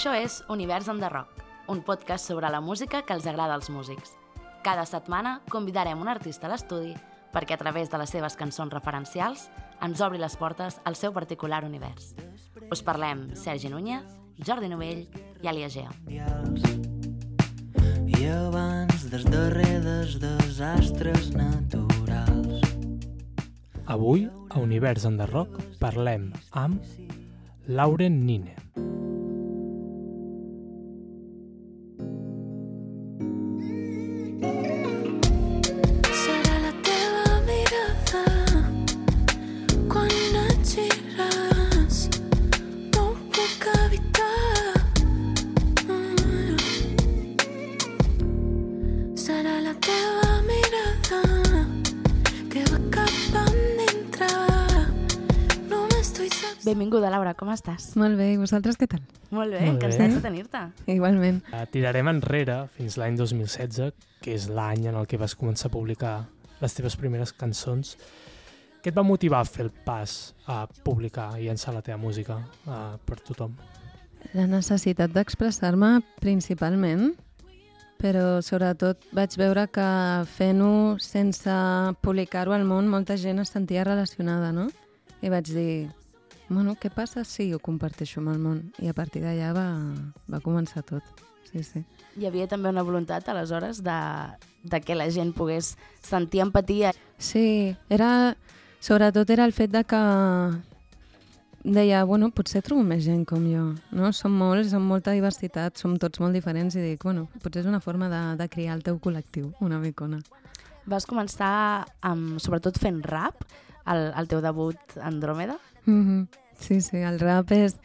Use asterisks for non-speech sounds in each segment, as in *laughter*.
Això és Univers on the Rock, un podcast sobre la música que els agrada als músics. Cada setmana convidarem un artista a l'estudi perquè a través de les seves cançons referencials ens obri les portes al seu particular univers. Us parlem Sergi Núñez, Jordi Novell i Alia Gea. I abans dels darrers desastres naturals. Avui, a Univers en the Rock, parlem amb Lauren Nine. Com estàs? Molt bé, i vosaltres què tal? Molt bé, Molt de tenir-te. Igualment. Eh, Tirarem enrere fins l'any 2016, que és l'any en el que vas començar a publicar les teves primeres cançons. Què et va motivar a fer el pas a publicar i llançar la teva música uh, per tothom? La necessitat d'expressar-me principalment, però sobretot vaig veure que fent-ho sense publicar-ho al món molta gent es sentia relacionada, no? I vaig dir, bueno, què passa si ho comparteixo amb el món? I a partir d'allà va, va començar tot. Sí, sí. Hi havia també una voluntat, aleshores, de, de que la gent pogués sentir empatia. Sí, era, sobretot era el fet de que deia, bueno, potser trobo més gent com jo, no? Som molts, som molta diversitat, som tots molt diferents i dic, bueno, potser és una forma de, de crear el teu col·lectiu, una micona. Vas començar, amb, sobretot, fent rap, el, el teu debut Andròmeda. Mm -hmm. Sí, sí, el rap és...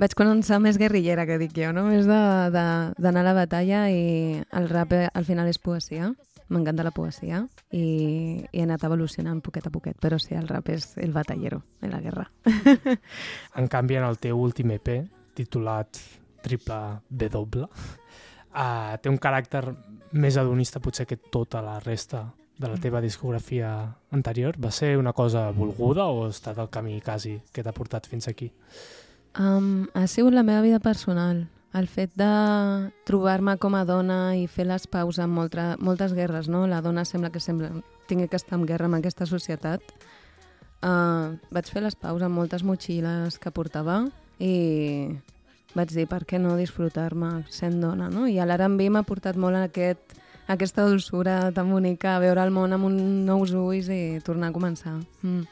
Vaig començar més guerrillera, que dic jo, no? Més d'anar a la batalla i el rap eh, al final és poesia. M'encanta la poesia i, i he anat evolucionant poquet a poquet, però sí, el rap és el batallero de la guerra. *laughs* En canvi, en el teu últim EP, titulat Triple W, uh, té un caràcter més adonista potser que tota la resta de la teva discografia anterior. Va ser una cosa volguda o ha estat el camí quasi que t'ha portat fins aquí? Um, ha sigut la meva vida personal. El fet de trobar-me com a dona i fer les paus amb molta, moltes guerres, no? La dona sembla que sembla tingui que estar en guerra amb aquesta societat. Uh, vaig fer les paus amb moltes motxilles que portava i vaig dir, per què no disfrutar-me sent dona, no? I l'R&B m'ha portat molt a aquest, aquesta dulçura tan bonica, veure el món amb un nous ulls i tornar a començar. Mm.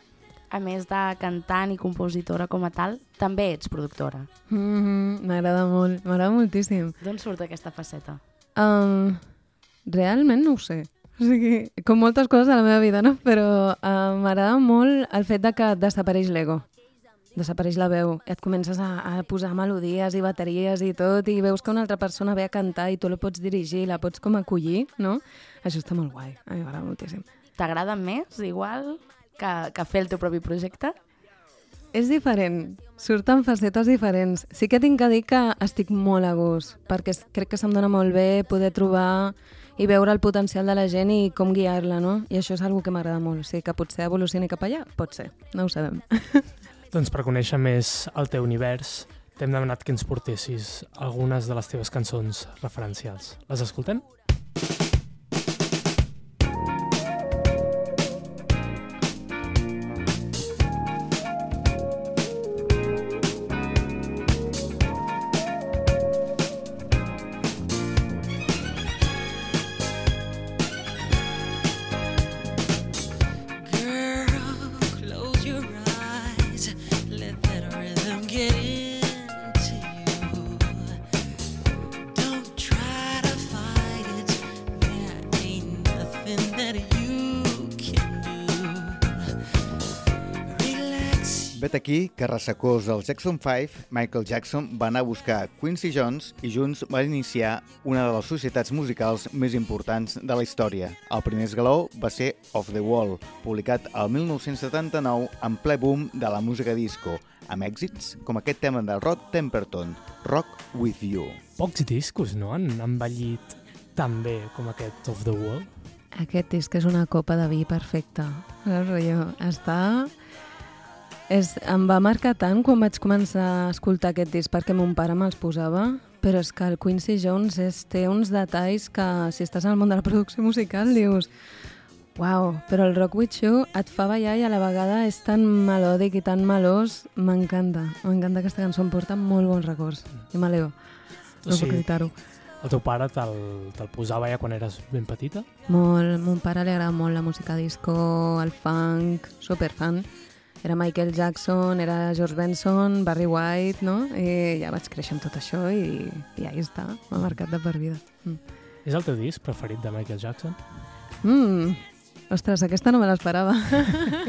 A més de cantant i compositora com a tal, també ets productora. Mm -hmm, m'agrada molt, m'agrada moltíssim. D'on surt aquesta faceta? Um, realment no ho sé. O sigui, com moltes coses a la meva vida, no? Però uh, m'agrada molt el fet de que desapareix l'ego. Desapareix la veu. Et comences a, a posar melodies i bateries i tot i veus que una altra persona ve a cantar i tu la pots dirigir, la pots com acollir, no? Això està molt guai. A mi m'agrada moltíssim. T'agrada més, igual, que, que fer el teu propi projecte? És diferent, surten facetes diferents. Sí que tinc que dir que estic molt a gust, perquè crec que se'm dona molt bé poder trobar i veure el potencial de la gent i com guiar-la, no? I això és algo que m'agrada molt. O sigui, que potser evolucioni cap allà? Pot ser, no ho sabem. *laughs* Doncs per conèixer més el teu univers, t'hem demanat que ens portessis algunes de les teves cançons referencials. Les escoltem? Vet aquí que ressecós del Jackson 5, Michael Jackson va anar a buscar Quincy Jones i junts van iniciar una de les societats musicals més importants de la història. El primer esgaló va ser Off the Wall, publicat el 1979 en ple boom de la música disco, amb èxits com aquest tema de Rod Temperton, Rock With You. Pocs discos, no?, han envellit tan bé com aquest Of the Wall. Aquest disc és una copa de vi perfecta. Està És, em va marcar tant quan vaig començar a escoltar aquest disc perquè mon pare me'ls posava, però és que el Quincy Jones és, té uns detalls que si estàs al món de la producció musical dius Uau, però el Rock With You et fa ballar i a la vegada és tan melòdic i tan melós, m'encanta. M'encanta aquesta cançó, em porta molt bons records. I m'aleo, no sigui, puc evitar-ho. El teu pare te'l te posava ja quan eres ben petita? Molt, mon pare li agrada molt la música disco, el funk, superfan. Era Michael Jackson, era George Benson, Barry White, no? I ja vaig créixer amb tot això i, i ahí està, m'ha marcat de per vida. Mm. És el teu disc preferit de Michael Jackson? Mm. Ostres, aquesta no me l'esperava.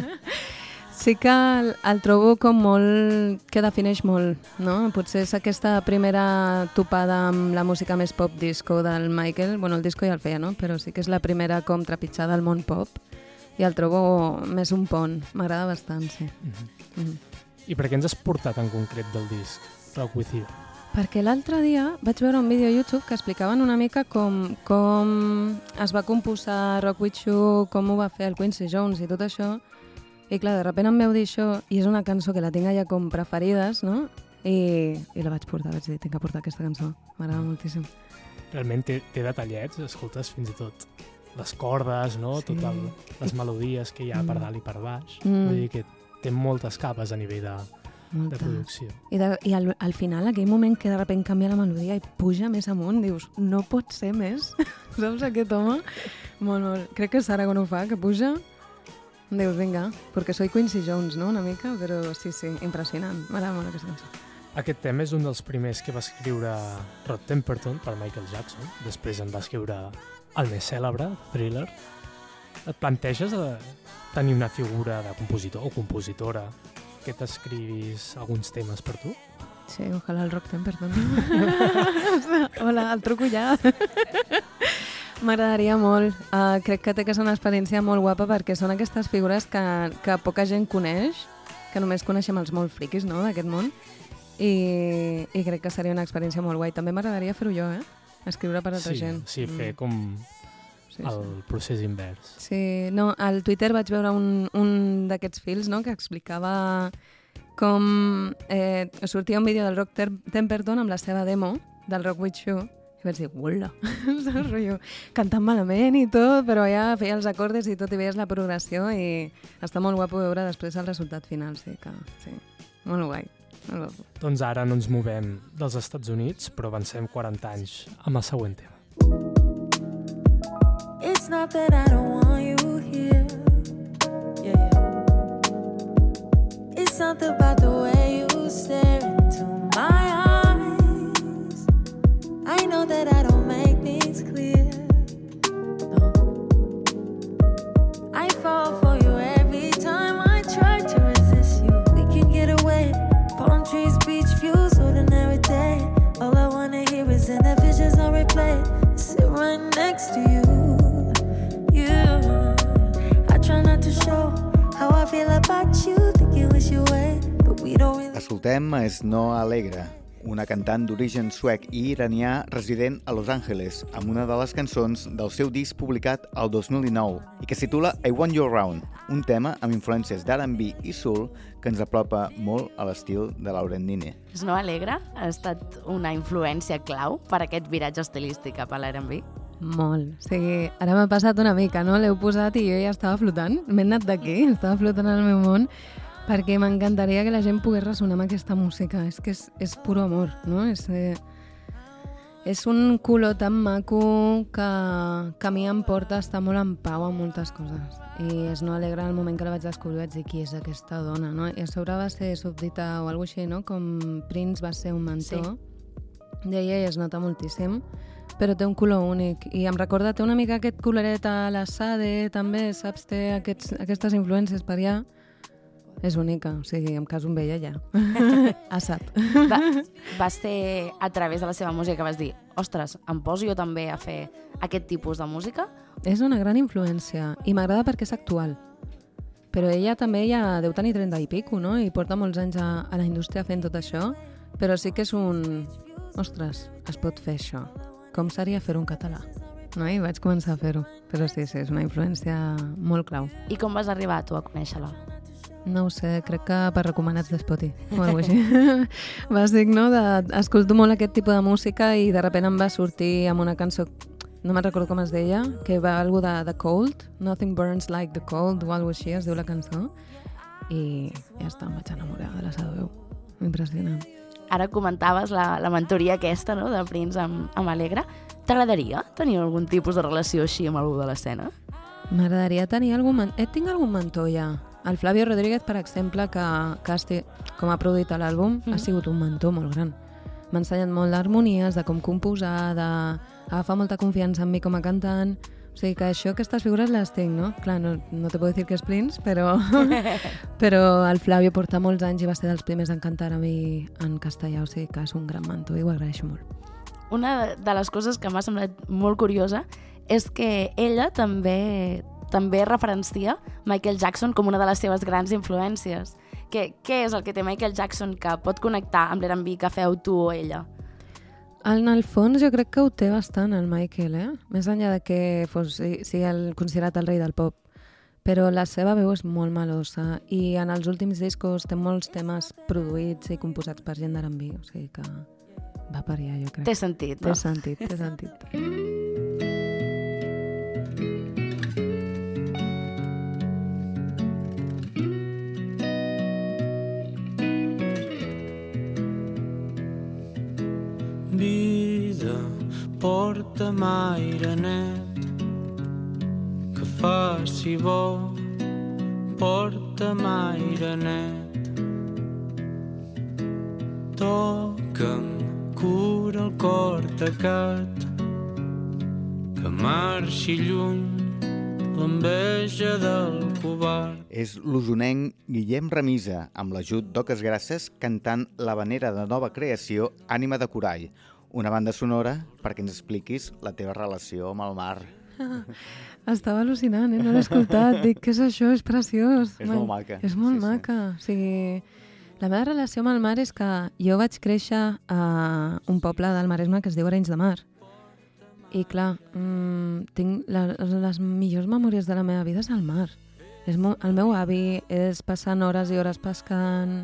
*laughs* sí que el, el trobo com molt... que defineix molt, no? Potser és aquesta primera topada amb la música més pop disco del Michael. Bueno, el disco ja el feia, no? Però sí que és la primera com trepitjada al món pop. I el trobo més un pont. M'agrada bastant, sí. Mm. I per què ens has portat en concret del disc Rock With You? Perquè l'altre dia vaig veure un vídeo a YouTube que explicaven una mica com, com es va composar Rock With You, com ho va fer el Quincy Jones i tot això. I clar, de sobte em veu dir això i és una cançó que la tinc allà com preferides, no? I, i la vaig portar, vaig dir, tinc que portar aquesta cançó. M'agrada moltíssim. Realment té, té detallets, escoltes fins i tot les cordes, no? Sí. Tot el, les melodies que hi ha per Mm. dalt i per baix. Mm. Vull dir que té moltes capes a nivell de, de producció. I, de, i al, al final, aquell moment que de sobte canvia la melodia i puja més amunt, dius, no pot ser més. *laughs* Saps aquest home? Molt, molt. Crec que Sara quan ho fa, que puja. Dius, vinga, perquè soy Quincy Jones, no?, una mica, però sí, sí, impressionant. M'agrada molt aquesta cançó. Aquest tema és un dels primers que va escriure Rod Temperton per Michael Jackson. Després en va escriure el més cèlebre, Thriller. Et planteges de tenir una figura de compositor o compositora que t'escrivis alguns temes per tu? Sí, ojalà el Rock Temperton. *laughs* Hola, el truco ja. *laughs* M'agradaria molt. Uh, crec que té que ser una experiència molt guapa perquè són aquestes figures que, que poca gent coneix, que només coneixem els molt friquis no, d'aquest món, i, i crec que seria una experiència molt guai. També m'agradaria fer-ho jo, eh? Escriure per altra sí, gent. sí, fer Mm, com sí, el sí. procés invers. Sí, no, al Twitter vaig veure un, un d'aquests fils no, que explicava com eh, sortia un vídeo del Rock Ter Temperton amb la seva demo del Rock With You i vaig dir, uala, *laughs* saps, rotllo, cantant malament i tot, però ja feia els acordes i tot i veies la progressió i està molt guapo veure després el resultat final, sí, que, sí, molt guai. Doncs ara no ens movem dels Estats Units, però avancem 40 anys amb el següent tema. It's not that I don't want you here. Yeah, yeah. It's something about the way you stare into my eyes. I know that I next to you. You. I try not to show how I feel about you. Think you wish you away, but we don't really. Escoltem a Snow Alegre, una cantant d'origen suec i iranià resident a Los Angeles, amb una de les cançons del seu disc publicat el 2019 i que es titula I Want You Around, un tema amb influències d'R&B i soul que ens apropa molt a l'estil de Lauren Nine. Snow Alegre ha estat una influència clau per aquest viratge estilístic cap a l'R&B. Molt. O sigui, ara m'ha passat una mica, no? L'heu posat i jo ja estava flotant. M'he anat d'aquí, estava flotant al meu món, perquè m'encantaria que la gent pogués ressonar amb aquesta música. És que és, és puro amor, no? És, eh, és un color tan maco que, que a mi em porta a estar molt en pau amb moltes coses. I és no alegre el moment que la vaig descobrir, vaig dir qui és aquesta dona, no? I a sobre va ser subdita o alguna així, no? Com Prince va ser un mentor. Sí. D'ella i es nota moltíssim però té un color únic i em recorda, té una mica aquest coloret a la Sade també, saps? Té aquests, aquestes influències per allà és única, o sigui, em caso amb ella ja *laughs* Assad Va, va ser a través de la seva música que vas dir ostres, em poso jo també a fer aquest tipus de música? és una gran influència i m'agrada perquè és actual però ella també ja deu tenir 30 i pico, no? I porta molts anys a, a la indústria fent tot això, però sí que és un... Ostres, es pot fer això. Com seria fer-ho en català? No? I vaig començar a fer-ho. Però sí, sí, és una influència molt clau. I com vas arribar tu a conèixer-la? No ho sé, crec que per recomanats de Spotify o alguna així. *laughs* Bàsic, no? De, escolto molt aquest tipus de música i de sobte em va sortir amb una cançó no me'n recordo com es deia, que va algo de The Cold, Nothing Burns Like the Cold, o alguna així es diu la cançó, i ja està, em vaig enamorar de la seva veu. Impressionant. Ara comentaves la, la mentoria aquesta, no?, de Prince amb, amb Alegre. T'agradaria tenir algun tipus de relació així amb algú de l'escena? M'agradaria tenir algun... Eh, tinc algun mentor ja. El Flavio Rodríguez, per exemple, que, que esti... com ha produït l'àlbum, mm. ha sigut un mentor molt gran. M'ha ensenyat molt d'harmonies, de com composar, de agafar molta confiança en mi com a cantant. O sigui que això, aquestes figures les tinc, no? Clar, no, no te puedo dir que és Prince, però, *laughs* però el Flavio porta molts anys i va ser dels primers en cantar a mi en castellà, o sigui que és un gran mentor i ho agraeixo molt. Una de les coses que m'ha semblat molt curiosa és que ella també també referencia Michael Jackson com una de les seves grans influències. Què, què és el que té Michael Jackson que pot connectar amb l'R&B que feu tu o ella? En el fons jo crec que ho té bastant el Michael, eh? Més enllà de que fos, sigui el, considerat el rei del pop. Però la seva veu és molt melosa i en els últims discos té molts temes produïts i composats per gent d'R&B, o sigui que va per allà, jo crec. Té sentit, no? Té sentit, té sentit. *laughs* porta'm aire net, que faci bo, porta'm aire net. Toca'm, cura el cor tacat, que marxi lluny l'enveja del covard. És l'usonenc Guillem Remisa, amb l'ajut d'Oques Grasses, cantant la vanera de nova creació Ànima de Corall, una banda sonora perquè ens expliquis la teva relació amb el mar. *laughs* Estava al·lucinant, eh? No l'he escoltat. Dic, què és això? És preciós. És molt maca. És molt Sí, sí. maca. O sigui, la meva relació amb el mar és que jo vaig créixer a un poble del Maresme que es diu Arenys de Mar. I clar, mmm, tinc la, les millors memòries de la meva vida és al mar. És mo el meu avi és passant hores i hores pescant,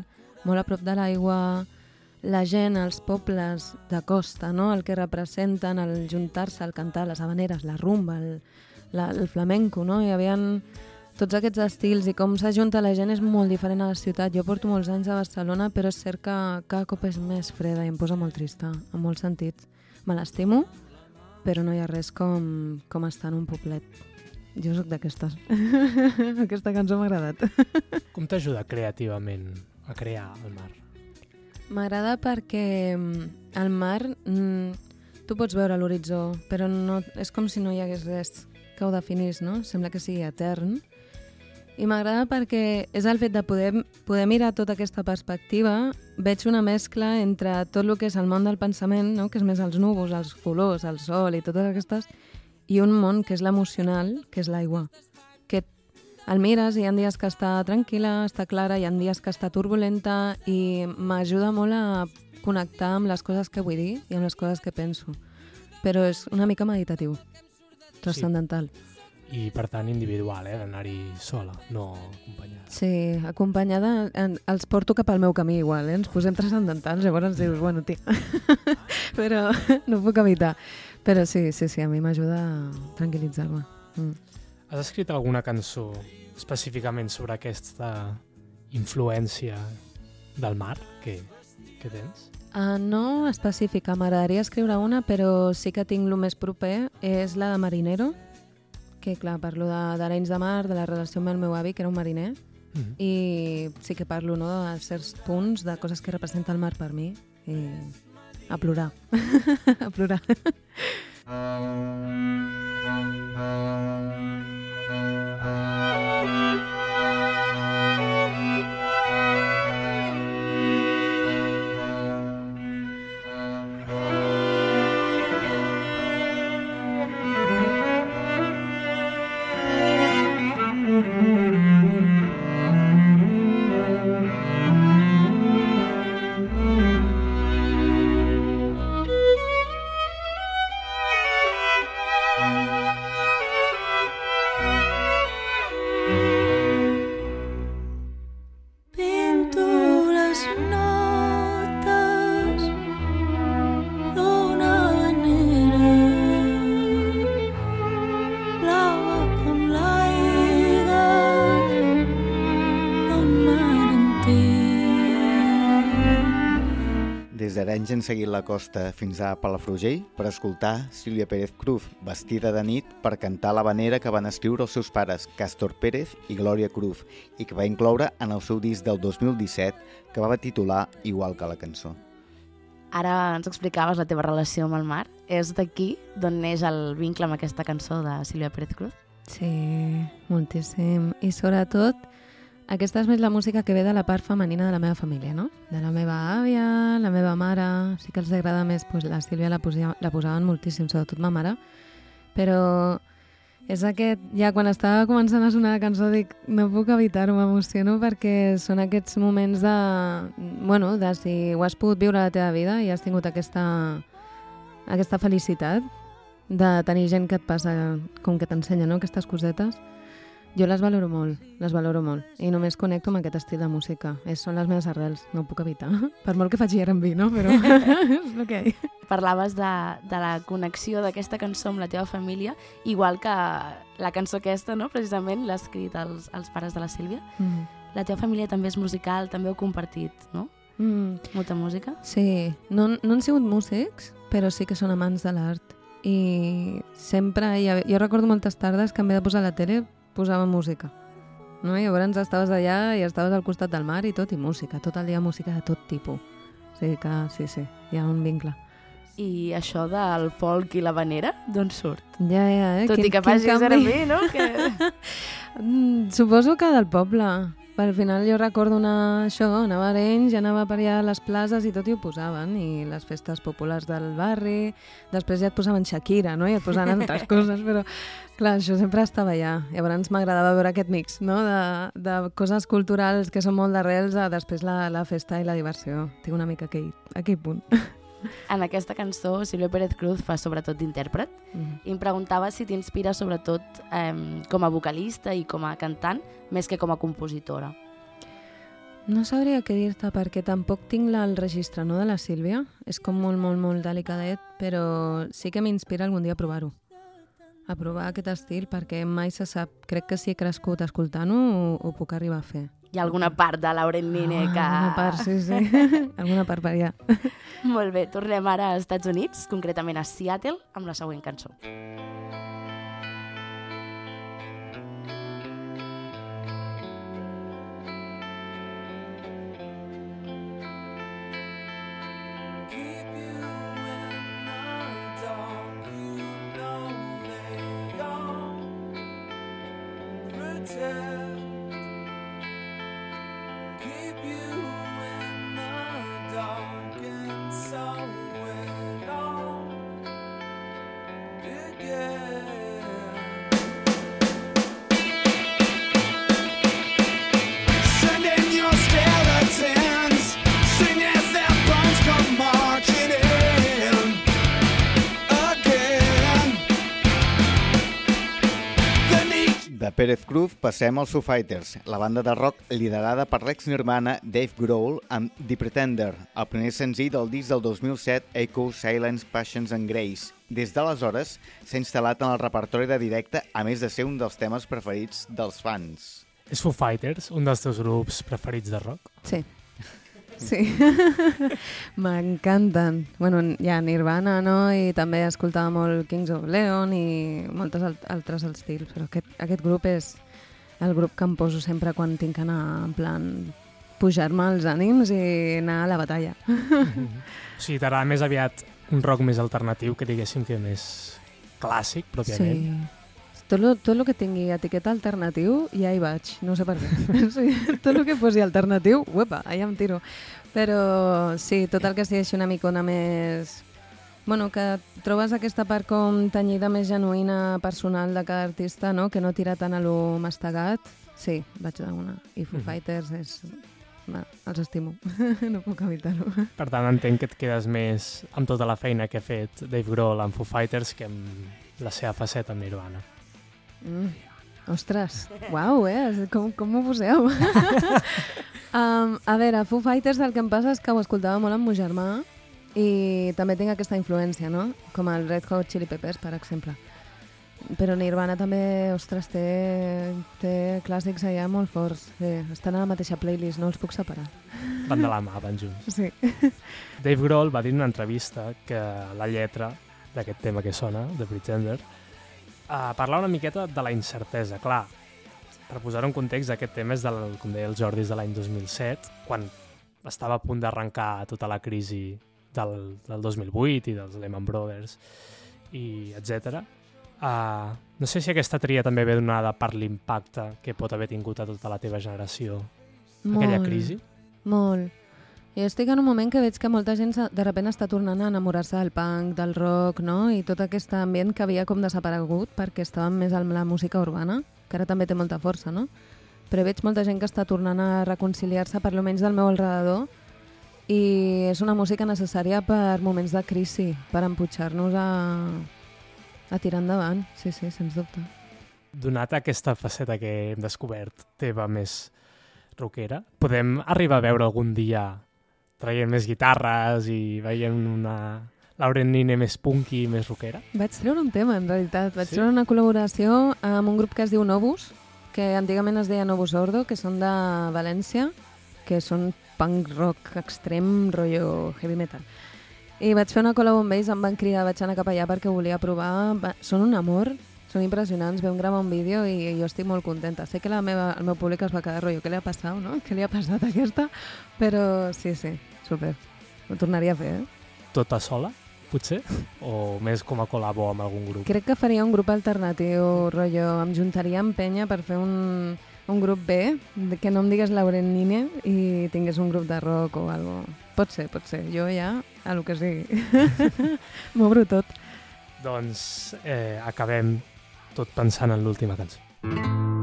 molt a prop de l'aigua, la gent, els pobles de costa, no? el que representen, el juntar-se, el cantar, les habaneres, la rumba, el, la, el flamenco, no? Hi havia tots aquests estils i com s'ajunta la gent és molt diferent a la ciutat. Jo porto molts anys a Barcelona, però és cert que cada cop és més freda i em posa molt trista, en molts sentits. Me l'estimo, però no hi ha res com, com estar en un poblet. Jo sóc d'aquestes. *laughs* Aquesta cançó m'ha agradat. Com t'ajuda creativament a crear el mar? M'agrada perquè mm, el mar, mm, tu pots veure l'horitzó, però no, és com si no hi hagués res que ho definís, no? Sembla que sigui etern. I m'agrada perquè és el fet de poder, poder mirar tota aquesta perspectiva, veig una mescla entre tot el que és el món del pensament, no? que és més els núvols, els colors, el sol i totes aquestes, i un món que és l'emocional, que és l'aigua. El mires i hi ha dies que està tranquil·la, està clara, hi ha dies que està turbulenta i m'ajuda molt a connectar amb les coses que vull dir i amb les coses que penso. Però és una mica meditatiu, transcendental. I, per tant, individual, eh? D'anar-hi sola, no acompanyada. Sí, acompanyada, en, els porto cap al meu camí igual, eh? ens posem transcendentals, llavors ens dius, bueno, tia, *laughs* però no puc evitar. Però sí, sí, sí, a mi m'ajuda a tranquil·litzar-me. Mm. Has escrit alguna cançó específicament sobre aquesta influència del mar que, que tens? Uh, no específica, m'agradaria escriure una, però sí que tinc el més proper, és la de Marinero, que clar, parlo de- d'Arenys de, de Mar, de la relació amb el meu avi, que era un mariner, Mm -hmm. i sí que parlo no, de certs punts, de coses que representa el mar per mi, i a plorar, *laughs* a plorar. *laughs* anys han seguit la costa fins a Palafrugell per escoltar Sílvia Pérez Cruz, vestida de nit per cantar la vanera que van escriure els seus pares, Castor Pérez i Glòria Cruz, i que va incloure en el seu disc del 2017, que va titular igual que la cançó. Ara ens explicaves la teva relació amb el mar. És d'aquí d'on neix el vincle amb aquesta cançó de Sílvia Pérez Cruz? Sí, moltíssim. I sobretot, aquesta és més la música que ve de la part femenina de la meva família, no? De la meva àvia, la meva mare... Sí que els agrada més, doncs la Sílvia la, posia, la posaven moltíssim, sobretot ma mare. Però és aquest... Ja quan estava començant a sonar la cançó dic, no puc evitar-ho, m'emociono perquè són aquests moments de... Bueno, de si ho has pogut viure la teva vida i has tingut aquesta, aquesta felicitat de tenir gent que et passa, com que t'ensenya, no?, aquestes cosetes. Jo les valoro molt, les valoro molt. I només connecto amb aquest estil de música. És, són les meves arrels, no ho puc evitar. *laughs* Per molt que faci R&B, no? Però és el que hi. Parlaves de, de la connexió d'aquesta cançó amb la teva família, igual que la cançó aquesta, no? precisament, l'ha escrit els, els pares de la Sílvia. Mm. La teva família també és musical, també heu compartit, no? Mm. Molta música. Sí, no, no han sigut músics, però sí que són amants de l'art. I sempre, ha- jo recordo moltes tardes que en vez de posar la tele, posava música. No? I llavors estaves allà i estaves al costat del mar i tot, i música, tot el dia música de tot tipus. O sigui que sí, sí, hi ha un vincle. I això del folk i la vanera, d'on surt? Ja, ja, eh? Tot i que facis R&B, no? *laughs* Que... Mm, Suposo que del poble. Al final jo recordo anar això, anava a Arenys, anava per allà a les places i tot i ho posaven, i les festes populars del barri, després ja et posaven Shakira, no? I et posaven altres *laughs* coses, però clar, això sempre estava allà. Llavors m'agradava veure aquest mix, no? De, de coses culturals que són molt d'arrels a després la, la festa i la diversió. Tinc una mica aquell, aquell punt. *laughs* En aquesta cançó, Silvia Pérez Cruz fa sobretot d'intèrpret Mm. i em preguntava si t'inspira sobretot eh, com a vocalista i com a cantant més que com a compositora. No sabria què dir-te perquè tampoc tinc la, el registre no, de la Sílvia. És com molt, molt, molt delicadet, però sí que m'inspira algun dia a provar-ho. A provar aquest estil perquè mai se sap. Crec que si he crescut escoltant-ho ho, ho puc arribar a fer. Hi ha alguna part de Lauren Nine que... Ah, Alguna part, sí, sí. *laughs* alguna part per allà. Molt bé, tornem ara als Estats Units, concretament a Seattle, amb la següent cançó. Sending Cruz passem als Foo Fighters, la banda de rock liderada per l'ex-nirvana Dave Grohl amb The Pretender, el primer senzill del disc del 2007 Echo, Silence, Passions and Grace. Des d'aleshores s'ha instal·lat en el repertori de directe, a més de ser un dels temes preferits dels fans. És Foo Fighters, un dels teus grups preferits de rock? Sí. Sí. *laughs* M'encanten. Bueno, hi ha Nirvana, no? I també escoltava molt Kings of Leon i moltes al altres estils, però aquest, aquest grup és el grup que em poso sempre quan tinc que anar en plan pujar-me els ànims i anar a la batalla. *laughs* O sigui, t'agrada més aviat un rock més alternatiu, que diguéssim que més clàssic, pròpiament. Sí. Tot lo, tot lo que tingui etiqueta alternatiu, ja hi vaig, no sé per què. *laughs* sí, tot el que posi alternatiu, uepa, allà em tiro. Però sí, tot el que sigui així una micona més... Bueno, que trobes aquesta part com tenyida més genuïna, personal de cada artista, no? que no tira tant a lo mastegat, sí, vaig d'una. I Foo Mhm. Fighters és... Va, els estimo, *laughs* no puc evitar-ho. Per tant, entenc que et quedes més amb tota la feina que ha fet Dave Grohl amb Foo Fighters que amb la seva faceta amb Nirvana. Mm. Ostres, uau, eh? Com, com ho poseu? *laughs* um, a veure, Foo Fighters el que em passa és que ho escoltava molt amb meu germà i també tinc aquesta influència, no? Com el Red Hot Chili Peppers, per exemple. Però Nirvana també, ostres, té, té clàssics allà molt forts. Bé, estan a la mateixa playlist, no els puc separar. Van de la mà, van junts. Sí. Dave Grohl va dir en una entrevista que la lletra d'aquest tema que sona, de Pretender, uh, parla una miqueta de la incertesa. Clar, per posar en context, aquest tema és del, com deia el Jordi, de l'any 2007, quan estava a punt d'arrencar tota la crisi del, del 2008 i dels Lehman Brothers i etc. Uh, no sé si aquesta tria també ve donada per l'impacte que pot haver tingut a tota la teva generació aquella crisi. Molt. Jo estic en un moment que veig que molta gent de sobte està tornant a enamorar-se del punk, del rock, no? I tot aquest ambient que havia com desaparegut perquè estàvem més amb la música urbana, que ara també té molta força, no? Però veig molta gent que està tornant a reconciliar-se, per lo menys del meu alrededor, i és una música necessària per moments de crisi, per empujar-nos a, a tirar endavant. Sí, sí, sens dubte. Donat aquesta faceta que hem descobert teva més rockera, podem arribar a veure algun dia traient més guitarres i veient una Lauren Nine més punky, més rockera? Vaig treure un tema, en realitat. Vaig Sí? treure una col·laboració amb un grup que es diu Novus, que antigament es deia Novus Ordo, que són de València, que són punk rock extrem, rotllo heavy metal. I vaig fer una col·labo amb ells, em van cridar, vaig anar cap allà perquè volia provar. Va, són un amor, són impressionants, vam gravar un vídeo i jo estic molt contenta. Sé que la meva, el meu públic es va quedar rotllo, què li ha passat, no? Què li ha passat aquesta? Però sí, sí, super. Ho tornaria a fer, eh? Tota sola, potser? O més com a col·labo amb algun grup? Crec que faria un grup alternatiu, rotllo, em juntaria amb penya per fer un, un grup B, que no em digues Lauren Nine i tingués un grup de rock o algo. Pot ser, pot ser. Jo ja, a lo que sigui. *laughs* M'obro tot. Doncs eh, acabem tot pensant en l'última cançó. Ai,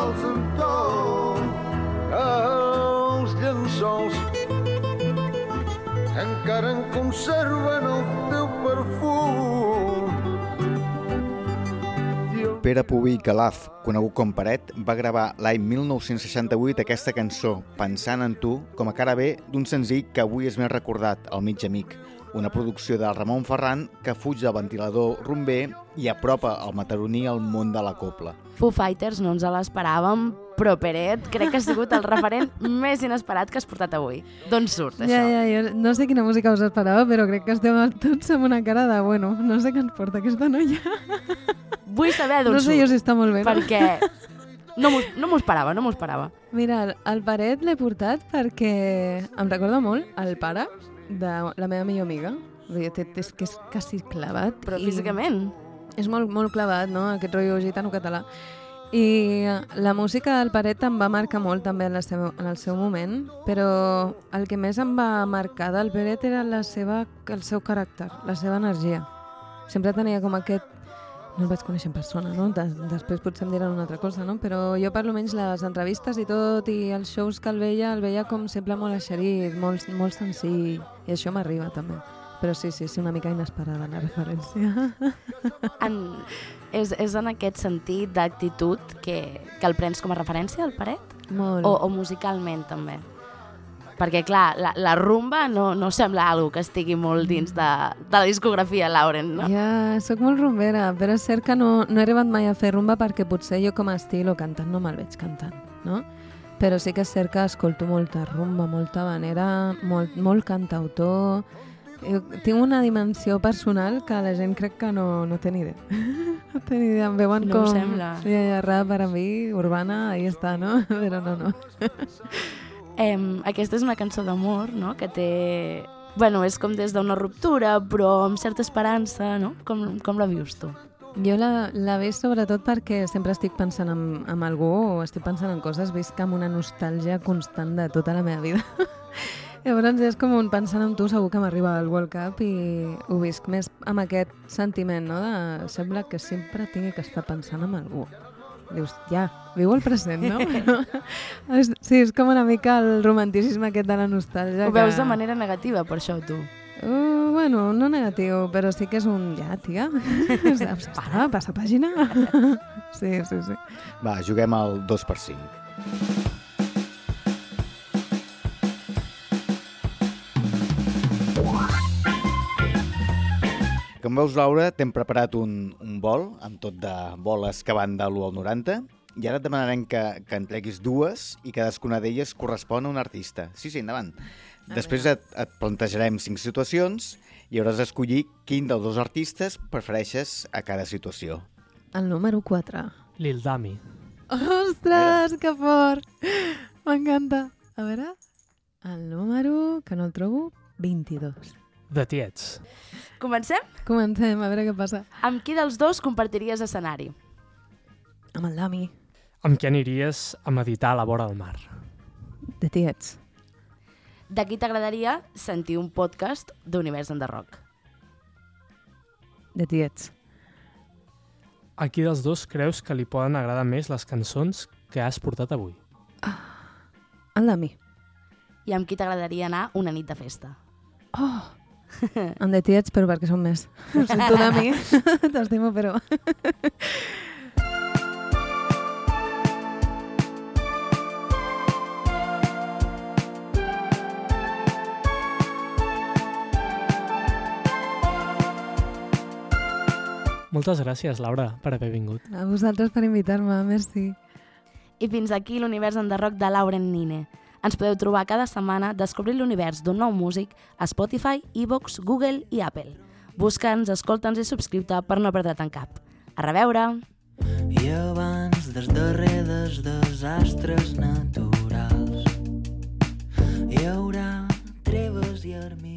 sols en tu. Els llençols encara en conserven el Pere Puví Calaf, conegut com Paret, va gravar l'any 1968 aquesta cançó, Pensant en tu, com a cara B d'un senzill que avui és més recordat, El mig amic, una producció del Ramon Ferran que fuig del ventilador rumber i apropa el mataroní al món de la copla. Foo Fighters no ens l'esperàvem, però Peret crec que ha sigut el referent *laughs* més inesperat que has portat avui. D'on surt, això? Ja, ja, jo no sé quina música us esperava, però crec que estem tots amb una cara de, bueno, no sé què ens porta aquesta noia. *laughs* Vull saber d'on No sé surt. jo si està molt bé? Perquè no m'ho no esperava, no m'ho esperava. Mira, el, paret l'he portat perquè em recorda molt el pare de la meva millor amiga. És que és quasi clavat. Però i físicament. És molt, molt clavat, no?, aquest rotllo gitano-català. I eh, la música del Paret em va marcar molt també en, la seva, en el seu moment, però el que més em va marcar del Paret era la seva, el seu caràcter, la seva energia. Sempre tenia com aquest... No el vaig conèixer en persona, no? Des, després potser em diran una altra cosa, no? Però jo per almenys les entrevistes i tot i els shows que el veia, el veia com sempre molt eixerit, molt, molt senzill, i això m'arriba també. Però sí, sí, sí, una mica inesperada la referència. *laughs* En, és, és en aquest sentit d'actitud que, que el prens com a referència, el Paret? Molt. O, o musicalment, també? Perquè, clar, la, la rumba no, no sembla algo que estigui molt dins de, de la discografia Lauren, no? Ja, sóc molt rumbera, però és cert que no, no he arribat mai a fer rumba perquè potser jo com a estil o cantant no me'l veig cantant, no? Però sí que és cert que escolto molta rumba, molta vanera, molt, molt cantautor... Jo tinc una dimensió personal que la gent crec que no, no té ni idea. *laughs* no té ni idea, em veuen No ho com... sembla. Ja, ja, rap per a mi, urbana, ahí està, no? *laughs* Però no, no. *laughs* Em, aquesta és una cançó d'amor, no?, que té... Bueno, és com des d'una ruptura, però amb certa esperança, no? Com, com la vius tu? Jo la, la veig sobretot perquè sempre estic pensant en, en algú o estic pensant en coses, visc amb una nostàlgia constant de tota la meva vida. *laughs* Llavors és com un pensant en tu, segur que m'arriba al World Cup i ho visc més amb aquest sentiment, no? De, sembla que sempre tingui que estar pensant en algú. Dius, ja, viu el present, no? *laughs* És- sí, és com una mica el romanticisme aquest de la nostàlgia. Ho veus que... de manera negativa, per això, tu. Uh, bueno, no negatiu, però sí que és un ja, tia. *laughs* Saps? Està, passa pàgina. *laughs* sí, sí, sí. Va, juguem al 2 Com veus, Laura, t'hem preparat un, un vol amb tot de boles que van de l'1 al 90 i ara et demanarem que, que en treguis dues i cadascuna d'elles correspon a un artista. Sí, sí, endavant. Després et, et plantejarem cinc situacions i hauràs d'escollir quin dels dos artistes prefereixes a cada situació. El número 4. Lil Dami. Ostres, que fort! M'encanta. A veure, el número, que no el trobo, 22. De Tiets. Comencem? Comencem, a veure què passa. Amb qui dels dos compartiries escenari? Amb el Dami, Amb qui aniries a meditar a la vora del mar? de Tiets. De qui t'agradaria sentir un podcast d'Univers Enderroc? De Tiets. A qui dels dos creus que li poden agradar més les cançons que has portat avui? El Dami. I amb qui t'agradaria anar una nit de festa? Oh! *laughs* Amb de Tiets, però perquè són més. *laughs* Ho sento, Dami. *laughs* T'estimo, però... Moltes gràcies, Laura, per haver vingut. A vosaltres per invitar-me, merci. I fins aquí l'univers enderroc de Lauren Nine. Ens podeu trobar cada setmana descobrint l'univers d'un nou músic a Spotify, Evox, Google i Apple. Busca'ns, escolta'ns i subscriu-te per no perdre't en cap. A reveure! I abans dels darrer dels desastres naturals hi haurà treves i armilles